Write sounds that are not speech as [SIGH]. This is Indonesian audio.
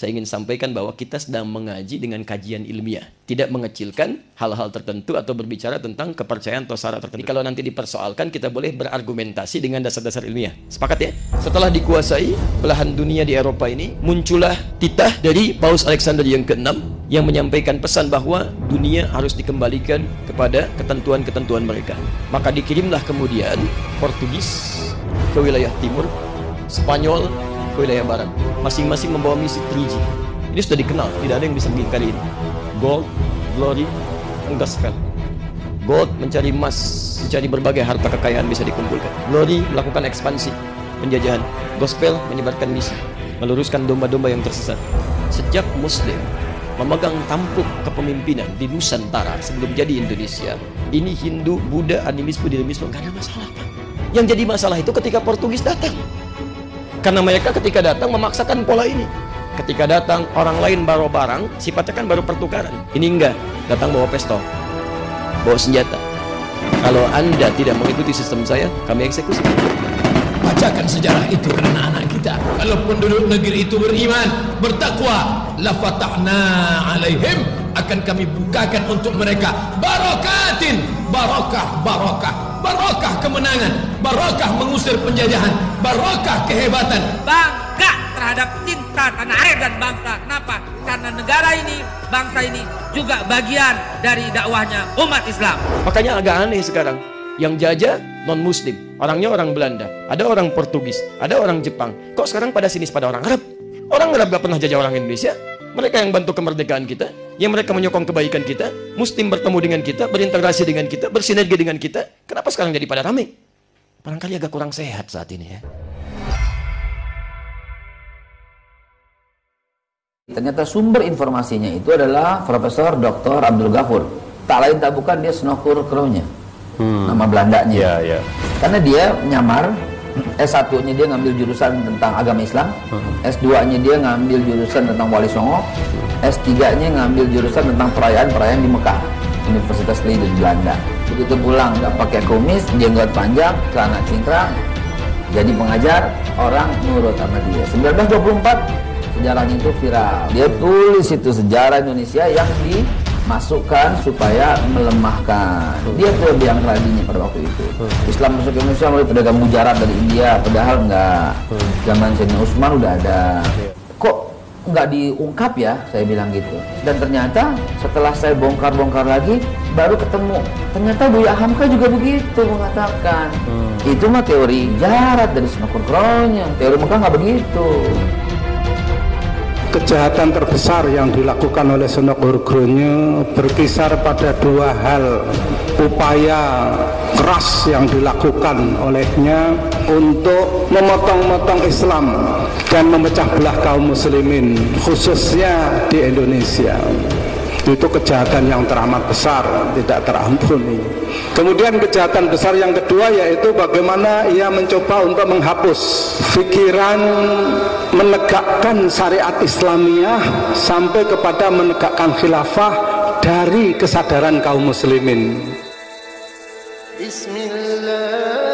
saya ingin sampaikan bahwa kita sedang mengaji dengan kajian ilmiah. Tidak mengecilkan hal-hal tertentu atau berbicara tentang kepercayaan atau syarat tertentu. Kalau nanti dipersoalkan, kita boleh berargumentasi dengan dasar-dasar ilmiah. Sepakat ya? Setelah dikuasai belahan dunia di Eropa ini, muncullah titah dari Paus Alexander yang ke-6 yang menyampaikan pesan bahwa dunia harus dikembalikan kepada ketentuan-ketentuan mereka. Maka dikirimlah kemudian Portugis ke wilayah timur, Spanyol ke wilayah barat. Masing-masing membawa misi 3G. Ini sudah dikenal, tidak ada yang bisa mengingkari ini. Gold, glory, and gospel. Gold mencari emas, mencari berbagai harta kekayaan bisa dikumpulkan. Glory melakukan ekspansi, penjajahan. Gospel menyebarkan misi, meluruskan domba-domba yang tersesat. Sejak Muslim memegang tampuk kepemimpinan di Nusantara sebelum jadi Indonesia, ini Hindu, Buddha, animisme, dinamisme, nggak ada masalah. Yang jadi masalah itu ketika Portugis datang. Karena mereka ketika datang memaksakan pola ini. Ketika datang orang lain bawa barang, sifatnya kan baru pertukaran. Ini enggak, datang bawa pistol, bawa senjata. Kalau Anda tidak mengikuti sistem saya, kami eksekusi. Bacakan sejarah itu ke anak-anak kita. Kalau penduduk negeri itu beriman, bertakwa, la fatahna alaihim akan kami bukakan untuk mereka barakatin, barakah, barakah, barakah kemenangan, barakah mengusir penjajahan, barakah kehebatan. bangga terhadap cinta tanah air dan bangsa. Kenapa? Karena negara ini, bangsa ini juga bagian dari dakwahnya umat Islam. Makanya agak aneh sekarang. Yang jajah non muslim, orangnya orang Belanda, ada orang Portugis, ada orang Jepang. Kok sekarang pada sini pada orang Arab? Orang Arab gak pernah jajah orang Indonesia. Mereka yang bantu kemerdekaan kita, yang mereka menyokong kebaikan kita, Muslim bertemu dengan kita, berintegrasi dengan kita, bersinergi dengan kita. Kenapa sekarang jadi pada ramai? Barangkali agak kurang sehat saat ini ya. Ternyata sumber informasinya itu adalah Profesor Dr. Abdul Ghafur. Tak lain tak bukan dia Snokur Kronya. Nama Belandanya. Ya, ya. Karena dia nyamar [CLEARS THROAT] S1-nya dia ngambil jurusan tentang agama Islam, S2-nya dia ngambil jurusan tentang Wali Songo, S3-nya ngambil jurusan tentang perayaan-perayaan di Mekah, Universitas Leiden di Belanda. Begitu pulang nggak pakai kumis, jenggot panjang, celana cingkrang, jadi pengajar, orang nurut sama dia. 1924 sejarahnya itu viral. Dia tulis itu sejarah Indonesia yang dimasukkan supaya melemahkan. Dia tuh yang radinya pada waktu itu. Islam masuk ke Indonesia melalui pedagang mujarab dari India, padahal enggak. Zaman Sayyidina Utsman udah ada. Kok nggak diungkap ya? Saya bilang gitu. Dan ternyata setelah saya bongkar-bongkar lagi, baru ketemu. Ternyata Buya Hamka juga begitu mengatakan. Itu mah teori jarat dari Snokur Kronya. Teori Mekah nggak begitu. Kejahatan terbesar yang dilakukan oleh Senok Urgronya berkisar pada dua hal. Upaya keras yang dilakukan olehnya untuk memotong-motong Islam dan memecah belah kaum muslimin khususnya di Indonesia itu kejahatan yang teramat besar tidak terampuni kemudian kejahatan besar yang kedua yaitu bagaimana ia mencoba untuk menghapus pikiran menegakkan syariat Islamiah sampai kepada menegakkan khilafah dari kesadaran kaum muslimin. Bismillah.